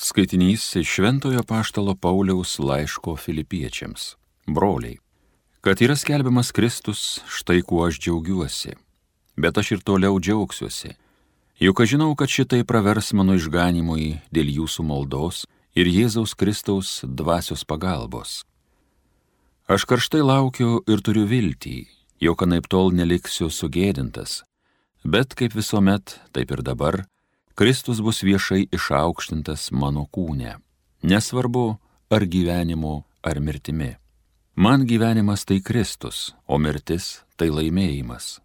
Skaitinys iš Šventojo Paštalo Pauliaus laiško filipiečiams. Broliai, kad yra skelbiamas Kristus, štai kuo aš džiaugiuosi. Bet aš ir toliau džiaugsiuosi. Juk aš žinau, kad šitai pravers mano išganimui dėl jūsų maldos ir Jėzaus Kristaus dvasios pagalbos. Aš karštai laukiu ir turiu viltį, jog anaip tol neliksiu sugėdintas, bet kaip visuomet, taip ir dabar, Kristus bus viešai išaukštintas mano kūne. Nesvarbu, ar gyvenimu, ar mirtimi. Man gyvenimas tai Kristus, o mirtis tai laimėjimas.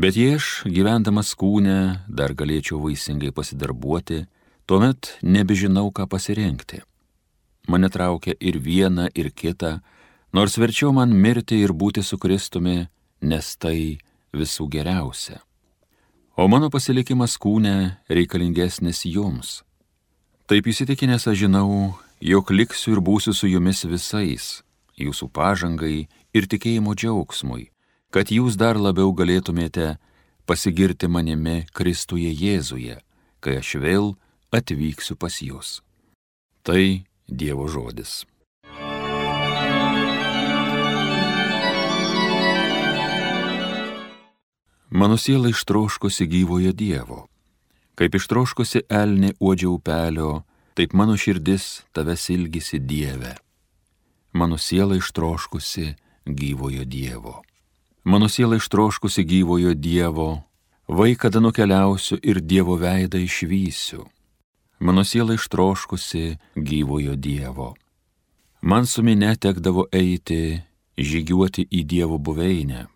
Bet jei aš gyvendamas kūne dar galėčiau vaisingai pasidarbuoti, tuomet nebežinau, ką pasirinkti. Mane traukia ir viena, ir kita, nors verčiau man mirti ir būti su Kristumi, nes tai visų geriausia o mano pasilikimas kūne reikalingesnis jums. Taip įsitikinęs aš žinau, jog liksiu ir būsiu su jumis visais, jūsų pažangai ir tikėjimo džiaugsmui, kad jūs dar labiau galėtumėte pasigirti manimi Kristuje Jėzuje, kai aš vėl atvyksiu pas jūs. Tai Dievo žodis. Mano siela ištroškosi gyvojo Dievo. Kaip ištroškosi elnė uodžia upelio, taip mano širdis tavęs ilgisi Dieve. Mano siela ištroškosi gyvojo Dievo. Mano siela ištroškosi gyvojo Dievo, vaikada nukeliausiu ir Dievo veidą išvysiu. Mano siela ištroškosi gyvojo Dievo. Man su minė tekdavo eiti, žygiuoti į Dievo buveinę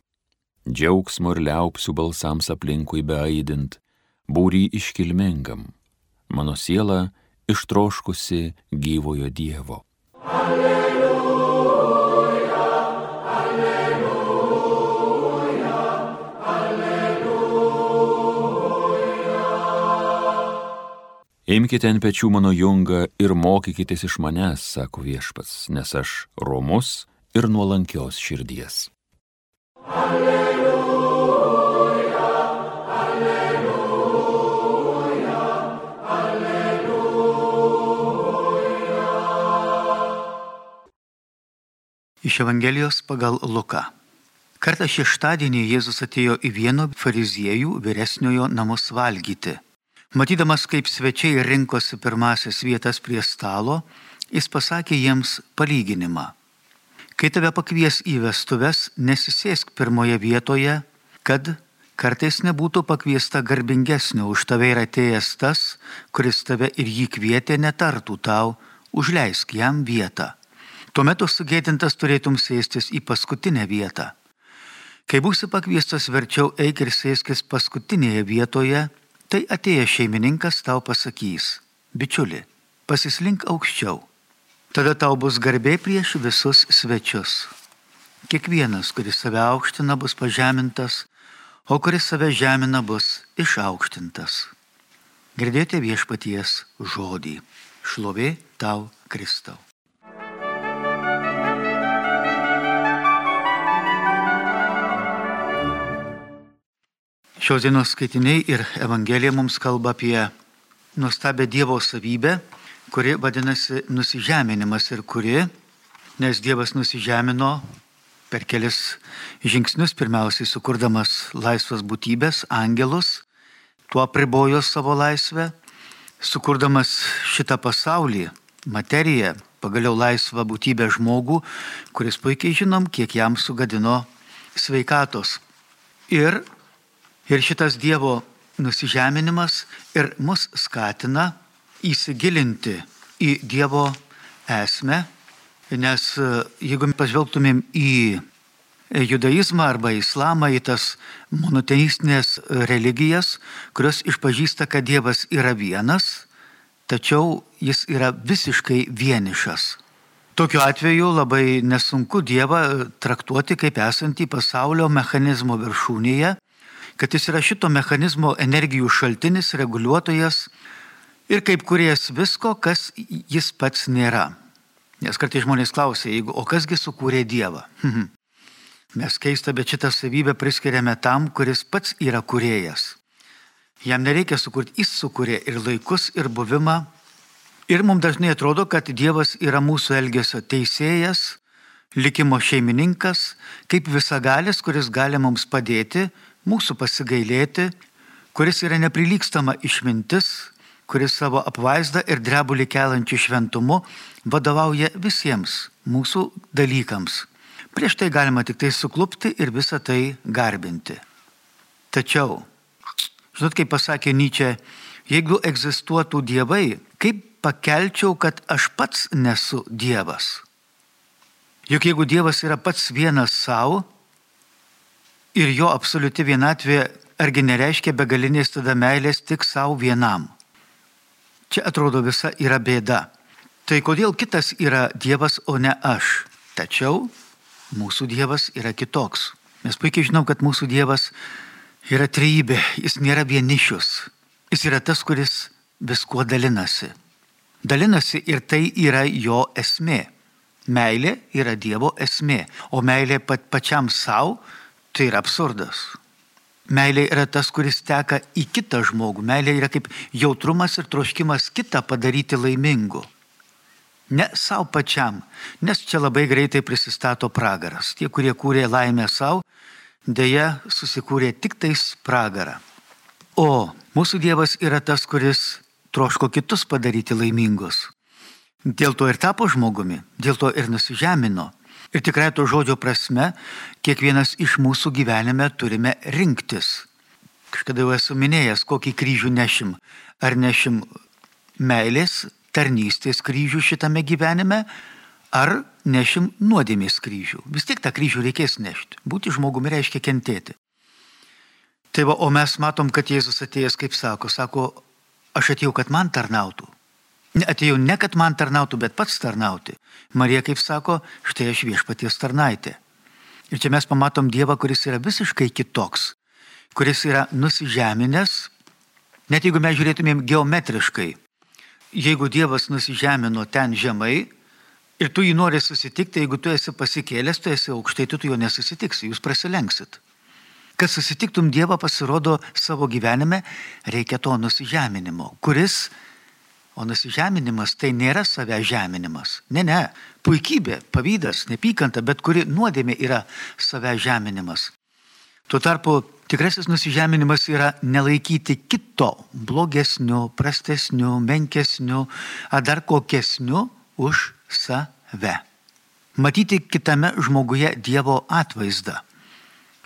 džiaugsmo ir liaupsių balsams aplinkui beaidint, būry iškilmingam, mano siela ištroškusi gyvojo Dievo. Alleluja, alleluja, alleluja. Imkite ant pečių mano jungą ir mokykitės iš manęs, sako viešpats, nes aš romus ir nuolankios širdies. Alleluja. Iš Evangelijos pagal Luką. Kartą šeštadienį Jėzus atėjo į vieno fariziejų vyresniojo namus valgyti. Matydamas, kaip svečiai rinkosi pirmasis vietas prie stalo, jis pasakė jiems palyginimą. Kai tave pakvies į vestuves, nesisėsk pirmoje vietoje, kad kartais nebūtų pakviesta garbingesnio už tave ir atėjęs tas, kuris tave ir jį kvietė, netartų tau, užleisk jam vietą. Tuomet sugėdintas turėtum sėstis į paskutinę vietą. Kai būsi pakviestas verčiau eik ir sėskis paskutinėje vietoje, tai atėjęs šeimininkas tau pasakys, bičiuli, pasislink aukščiau. Tada tau bus garbė prieš visus svečius. Kiekvienas, kuris save aukština, bus pažemintas, o kuris save žemina, bus išaukštintas. Girdėjote viešpaties žodį. Šlovė tau, Kristau. Šios dienos skaitiniai ir Evangelija mums kalba apie nuostabę Dievo savybę, kuri vadinasi nusižeminimas ir kuri, nes Dievas nusižemino per kelis žingsnius, pirmiausiai sukurdamas laisvas būtybės, angelus, tuo pribojo savo laisvę, sukurdamas šitą pasaulį, materiją, pagaliau laisvą būtybę žmogų, kuris puikiai žinom, kiek jam sugadino sveikatos. Ir Ir šitas Dievo nusižeminimas ir mus skatina įsigilinti į Dievo esmę, nes e, jeigu pažvelgtumėm į judaizmą arba islamą, į tas monoteistinės religijas, kurios išpažįsta, kad Dievas yra vienas, tačiau jis yra visiškai vienišas. Tokiu atveju labai nesunku Dievą traktuoti kaip esantį pasaulio mechanizmo viršūnėje kad jis yra šito mechanizmo energijų šaltinis, reguliuotojas ir kaip kuriejas visko, kas jis pats nėra. Nes kartai žmonės klausia, jeigu, o kasgi sukūrė Dievą? Mes keista, bet šitą savybę priskiriame tam, kuris pats yra kuriejas. Jam nereikia sukurti, jis sukūrė ir laikus, ir buvimą, Ir mums dažnai atrodo, kad Dievas yra mūsų elgesio teisėjas, likimo šeimininkas, kaip visagalis, kuris gali mums padėti, mūsų pasigailėti, kuris yra neprilykstama išmintis, kuris savo apvaizdą ir drebulį kelančių šventumu vadovauja visiems mūsų dalykams. Prieš tai galima tik tai suklupti ir visą tai garbinti. Tačiau, žinot, kaip pasakė Nyčia, jeigu egzistuotų dievai, kaip pakelčiau, kad aš pats nesu Dievas. Juk jeigu Dievas yra pats vienas savo ir jo absoliuti vienatvė, argi nereiškia begalinės tada meilės tik savo vienam. Čia atrodo visa yra bėda. Tai kodėl kitas yra Dievas, o ne aš? Tačiau mūsų Dievas yra kitoks. Mes puikiai žinom, kad mūsų Dievas yra trejybė, jis nėra vienišius. Jis yra tas, kuris viskuo dalinasi. Dalinasi ir tai yra jo esmė. Meilė yra Dievo esmė, o meilė pat pačiam savo tai yra absurdas. Meilė yra tas, kuris teka į kitą žmogų. Meilė yra kaip jautrumas ir troškimas kitą padaryti laimingu. Ne savo pačiam, nes čia labai greitai prisistato pragaras. Tie, kurie kūrė laimę savo, dėja susikūrė tik tais pragarą. O mūsų Dievas yra tas, kuris troško kitus padaryti laimingus. Dėl to ir tapo žmogumi, dėl to ir nusižemino. Ir tikrai to žodžio prasme, kiekvienas iš mūsų gyvenime turime rinktis. Kažkada jau esu minėjęs, kokį kryžių nešim. Ar nešim meilės, tarnystės kryžių šitame gyvenime, ar nešim nuodėmės kryžių. Vis tiek tą kryžių reikės nešti. Būti žmogumi reiškia kentėti. Tai va, o mes matom, kad Jėzus atėjęs, kaip sako, sako, aš atėjau, kad man tarnautų. Atėjau ne, kad man tarnautų, bet pats tarnauti. Marija, kaip sako, štai aš viešpaties tarnaitė. Ir čia mes pamatom Dievą, kuris yra visiškai kitoks, kuris yra nusižeminęs, net jeigu mes žiūrėtumėm geometriškai. Jeigu Dievas nusižemino ten žemai ir tu jį nori susitikti, jeigu tu esi pasikėlęs, tu esi aukštai, tu, tu jo nesusitiksi, jūs prasilenksit. Kad susitiktum Dievą pasirodo savo gyvenime, reikia to nusižeminimo, kuris, o nusižeminimas tai nėra save žeminimas. Ne, ne, puikybė, pavydas, nepykanta, bet kuri nuodėmė yra save žeminimas. Tuo tarpu tikrasis nusižeminimas yra nelaikyti kito blogesniu, prastesniu, menkesniu ar dar kokesniu už save. Matyti kitame žmoguje Dievo atvaizdą.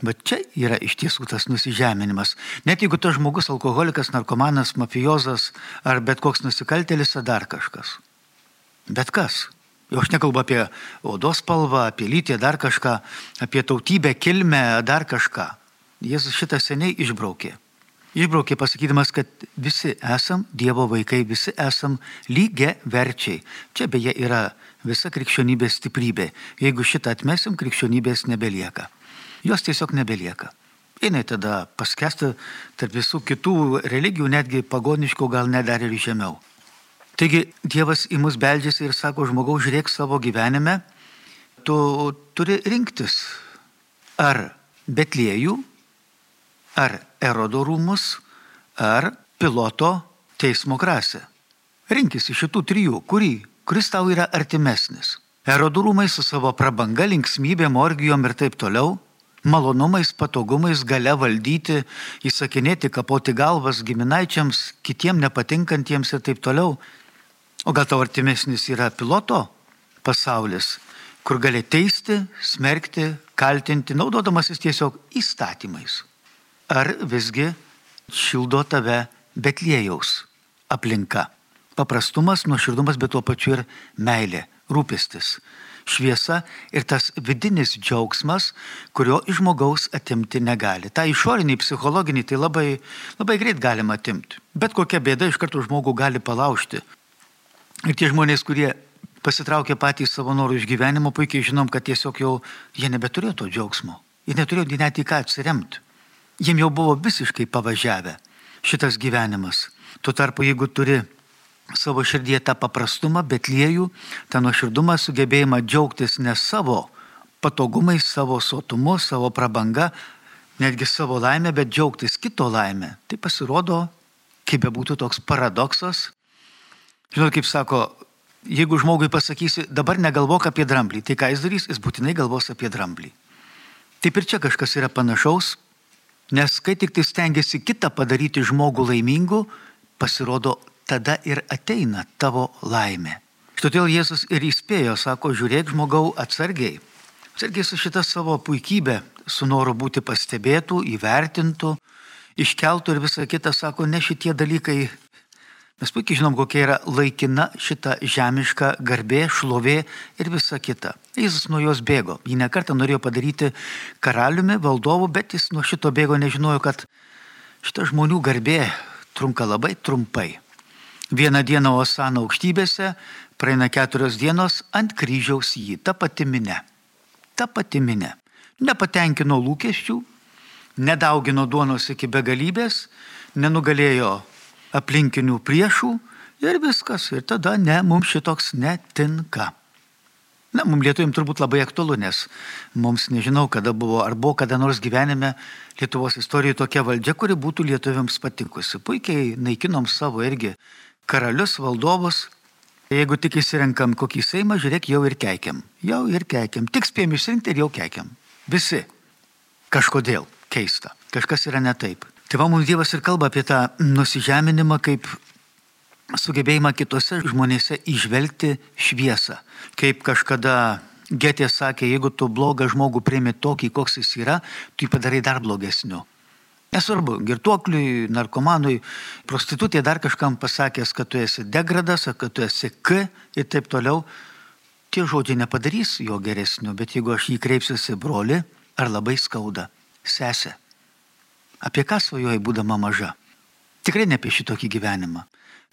Bet čia yra iš tiesų tas nusižeminimas. Net jeigu tas žmogus alkoholikas, narkomanas, mafijozas ar bet koks nusikaltelis ar dar kažkas. Bet kas. Jau aš nekalbu apie odos spalvą, apie lytį, dar kažką, apie tautybę, kilmę, dar kažką. Jėzus šitą seniai išbraukė. Išbraukė pasakydamas, kad visi esam Dievo vaikai, visi esam lygia verčiai. Čia beje yra visa krikščionybės stiprybė. Jeigu šitą atmesim, krikščionybės nebelieka jos tiesiog nebelieka. Jinai tada paskesti tarp visų kitų religijų, netgi pagoniškų, gal net dar ir žemiau. Taigi Dievas į mus beldžiasi ir sako, žmogaus žiūrėk savo gyvenime, tu turi rinktis ar Betliejų, ar Erodo rūmus, ar piloto teismo krasę. Rinkis iš šitų trijų, kurį, kuris tau yra artimesnis. Erodų rūmai su savo prabanga, linksmybė, orgijom ir taip toliau malonumais, patogumais, gale valdyti, įsakinėti, kapoti galvas giminaičiams, kitiem nepatinkantiems ir taip toliau. O gal tau artimesnis yra piloto pasaulis, kur gali teisti, smerkti, kaltinti, naudodamasis tiesiog įstatymais. Ar visgi šildo tave Betlėjaus aplinka. Paprastumas, nuoširdumas, bet tuo pačiu ir meilė, rūpestis šviesa ir tas vidinis džiaugsmas, kurio iš žmogaus atimti negali. Ta išorinį, psichologinį tai labai, labai greit galima atimti. Bet kokia bėda iš karto žmogų gali palaužti. Ir tie žmonės, kurie pasitraukė patys savo norų iš gyvenimo, puikiai žinom, kad tiesiog jau jie nebeturėjo to džiaugsmo. Jie neturėjo net į ką atsiremti. Jiem jau buvo visiškai pavažiavę šitas gyvenimas. Tuo tarpu, jeigu turi savo širdyje tą paprastumą, bet liejų, tą nuoširdumą, sugebėjimą džiaugtis ne savo patogumais, savo sotumu, savo prabanga, netgi savo laimę, bet džiaugtis kito laimę. Tai pasirodo, kaip bebūtų toks paradoksas, Žinot, kaip sako, jeigu žmogui pasakysi, dabar negalvok apie dramblį, tai ką jis darys, jis būtinai galvos apie dramblį. Taip ir čia kažkas yra panašaus, nes kai tik tai stengiasi kitą padaryti žmogų laimingu, pasirodo, tada ir ateina tavo laimė. Todėl Jėzus ir įspėjo, sako, žiūrėk žmogau atsargiai. Atsargiai su šita savo puikybė, su noru būti pastebėtų, įvertintų, iškeltų ir visa kita, sako, ne šitie dalykai Mes puikiai žinom, kokia yra laikina šita žemiška garbė, šlovė ir visa kita. Jėzus nuo jos bėgo. Jį nekartą norėjo padaryti karaliumi, valdovu, bet jis nuo šito bėgo nežinojo, kad šita žmonių garbė trunka labai trumpai. Vieną dieną Osana aukštybėse, praeina keturios dienos ant kryžiaus jį, ta pati minė. Ta pati minė. Nepatenkino lūkesčių, nedaugino duonos iki begalybės, nenugalėjo aplinkinių priešų ir viskas. Ir tada ne, mums šitoks netinka. Na, mums lietuojim turbūt labai aktualu, nes mums nežinau, kada buvo, ar buvo kada nors gyvenime Lietuvos istorijoje tokia valdžia, kuri būtų lietuviams patikusi. Puikiai naikinom savo irgi karalius, valdovus. Jeigu tik įsirenkam kokį seimą, žiūrėk, jau ir keikiam. Jau ir keikiam. Tik spėjom išsirinkti ir jau keikiam. Visi. Kažkodėl keista. Kažkas yra ne taip. Tai va mums Dievas ir kalba apie tą nusižeminimą kaip sugebėjimą kitose žmonėse išvelgti šviesą. Kaip kažkada Getė sakė, jeigu tu blogą žmogų priimi tokį, koks jis yra, tu jį padarai dar blogesniu. Nesvarbu, girtuokliui, narkomanui, prostitutė dar kažkam pasakęs, kad tu esi degradas, kad tu esi K ir taip toliau, tie žodžiai nepadarys jo geresniu, bet jeigu aš jį kreipsiuosi broli, ar labai skauda, sesė, Apie ką svajoji būdama maža? Tikrai ne apie šitokį gyvenimą.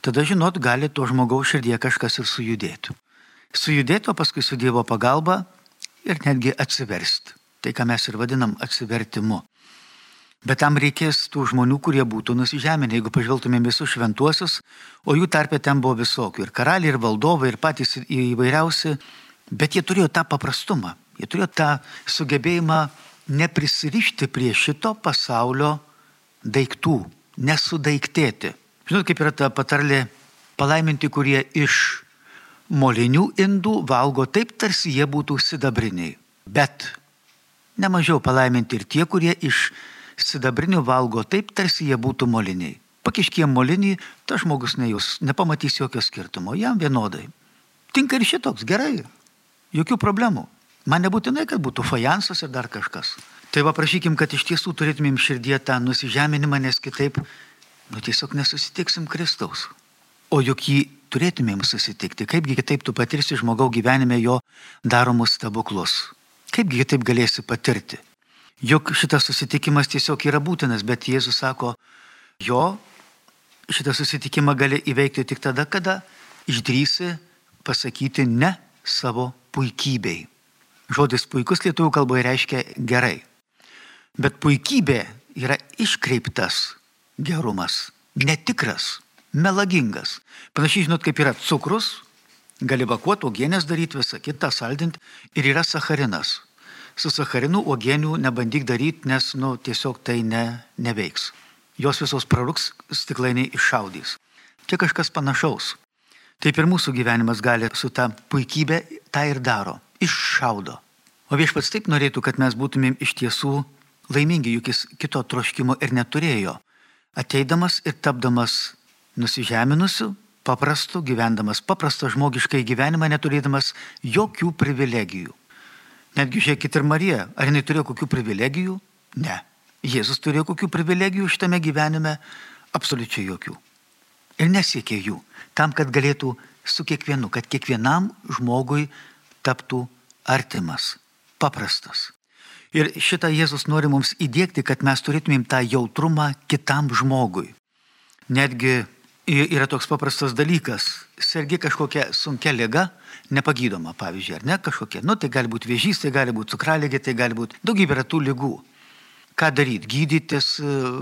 Tada žinot, gali to žmogaus širdie kažkas ir sujudėtų. Sujudėtų, paskui su Dievo pagalba ir netgi atsiverst. Tai, ką mes ir vadinam atsivertimu. Bet tam reikės tų žmonių, kurie būtų nusižeminę, jeigu pažvelgtumėm visus šventuosius, o jų tarpe ten buvo visokių. Ir karaliai, ir valdovai, ir patys įvairiausi. Bet jie turėjo tą paprastumą. Jie turėjo tą sugebėjimą neprisirišti prie šito pasaulio daiktų, nesudaiktėti. Žinot, kaip yra ta patarlė, palaiminti, kurie iš molinių indų valgo taip, tarsi jie būtų sidabriniai. Bet nemažiau palaiminti ir tie, kurie iš sidabrinių valgo taip, tarsi jie būtų moliniai. Pakiškiem molinį, tas žmogus nejus, nepamatys jokio skirtumo, jam vienodai. Tinka ir šitoks, gerai, jokių problemų. Man nebūtinai, kad būtų fajansas ir dar kažkas. Tai va prašykim, kad iš tiesų turėtumėm širdie tą nusižeminimą, nes kitaip, nu tiesiog nesusitiksim Kristaus. O juk jį turėtumėm susitikti. Kaipgi kitaip tu patirsi žmogaus gyvenime jo daromus stebuklus. Kaipgi kitaip galėsi patirti. Juk šitas susitikimas tiesiog yra būtinas, bet Jėzus sako, jo šitą susitikimą gali įveikti tik tada, kada išdrysi pasakyti ne savo puikybei. Žodis puikus lietuvių kalboje reiškia gerai. Bet puikybė yra iškreiptas gerumas, netikras, melagingas. Panašiai žinot, kaip yra cukrus, gali vakuoti, uogienės daryti, visą kitą saldinti ir yra sacharinas. Su sacharinu uogienių nebandyk daryti, nes nu, tiesiog tai ne, neveiks. Jos visos praruks, stiklainiai iššaudys. Čia kažkas panašaus. Taip ir mūsų gyvenimas gali su ta puikybė tą ir daro iššaudo. O viešpats taip norėtų, kad mes būtumėm iš tiesų laimingi, juk jis kito troškimo ir neturėjo. Ateidamas ir tapdamas nusižeminusiu, paprastu, gyvendamas paprastą žmogiškai gyvenimą, neturėdamas jokių privilegijų. Netgi žiūrėkit ir Marija, ar jinai turėjo kokių privilegijų? Ne. Jėzus turėjo kokių privilegijų šitame gyvenime? Absoliučiai jokių. Ir nesiekė jų, tam, kad galėtų su kiekvienu, kad kiekvienam žmogui taptų artimas, paprastas. Ir šitą Jėzus nori mums įdėkti, kad mes turėtumėm tą jautrumą kitam žmogui. Netgi yra toks paprastas dalykas. Sergi kažkokia sunkia lyga, nepagydoma, pavyzdžiui, ar ne kažkokia. Nu, tai gali būti vėžys, tai gali būti cukralėgė, tai gali būti daugybė yra tų lygų. Ką daryti? Gydytis,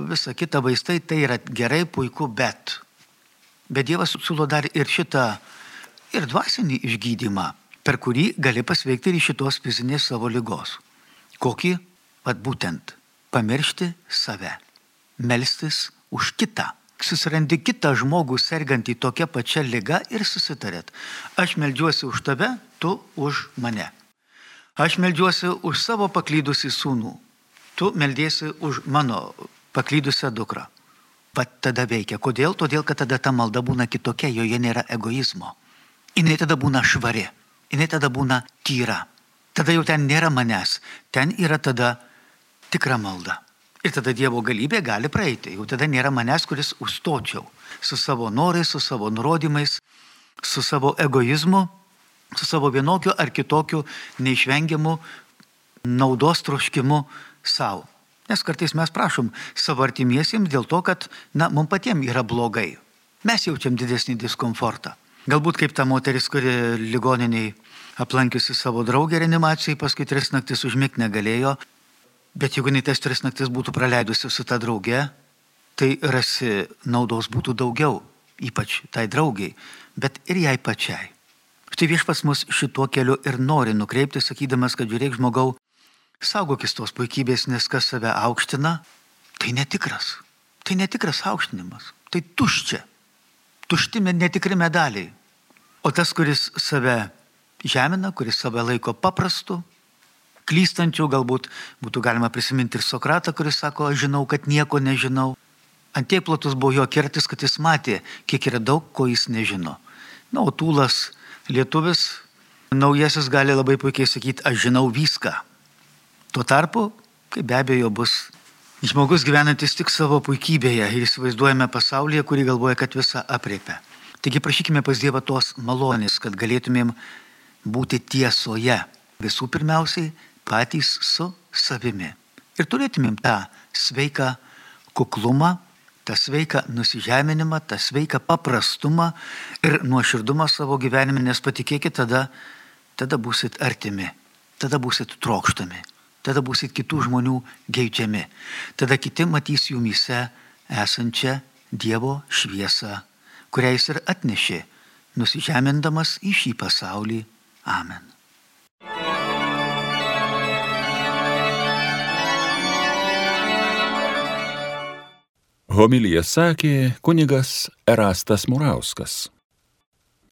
visa kita vaistai, tai yra gerai, puiku, bet. Bet Dievas siūlo dar ir šitą, ir dvasinį išgydymą per kurį gali pasveikti ir šitos fizinės savo lygos. Kokį? Pat būtent pamiršti save, melstis už kitą, susirandi kitą žmogų sergantį tokią pačią lygą ir susitarėt. Aš melžiuosi už tave, tu už mane. Aš melžiuosi už savo paklydusi sūnų, tu meldiesi už mano paklydusią dukrą. Pat tada veikia. Kodėl? Todėl, kad tada ta malda būna kitokia, joje nėra egoizmo. Jis tada būna švari, jis tada būna tyra. Tada jau ten nėra manęs, ten yra tada tikra malda. Ir tada Dievo galybė gali praeiti. Jau tada nėra manęs, kuris užstočiau su savo norais, su savo nurodymais, su savo egoizmu, su savo vienokiu ar kitokiu neišvengiamu naudos troškimu savo. Nes kartais mes prašom savo artimiesiems dėl to, kad, na, mums patiems yra blogai. Mes jaučiam didesnį diskomfortą. Galbūt kaip ta moteris, kuri ligoniniai aplankiusi savo draugę reanimacijai, paskui tris naktis užmigti negalėjo, Bet jeigu jinai tas tris naktis būtų praleidusi su ta drauge, tai rasi naudos būtų daugiau, ypač tai draugiai, bet ir jai pačiai. Štai viešpas mus šituo keliu ir nori nukreipti, sakydamas, kad žiūrėk žmogau, saugokis tos puikybės, nes kas save aukština, tai netikras. Tai netikras aukštinimas, tai tuščia. Tušti netikri medaliai. O tas, kuris save žemina, kuris save laiko paprastu, klystančių, galbūt būtų galima prisiminti ir Sokratą, kuris sako, aš žinau, kad nieko nežinau. Antie platus buvo jo kertis, kad jis matė, kiek yra daug, ko jis nežino. Na, o tūlas lietuvis, naujasis gali labai puikiai sakyti, aš žinau viską. Tuo tarpu, kai be abejo bus žmogus gyvenantis tik savo puikybėje ir įsivaizduojame pasaulyje, kurį galvoja, kad visą apriepia. Taigi prašykime pas Dievą tos malonės, kad galėtumėm būti tiesoje. Visų pirmiausiai patys su savimi. Ir turėtumėm tą sveiką kuklumą, tą sveiką nusižeminimą, tą sveiką paprastumą ir nuoširdumą savo gyvenime, nes patikėkit, tada, tada būsit artimi, tada būsit trokštami, tada būsit kitų žmonių geidžiami, tada kiti matys jumise esančią Dievo šviesą, kurią jis ir atnešė, nusižemindamas į šį pasaulį. Amen. Homilyje sakė kunigas Erastas Murauskas.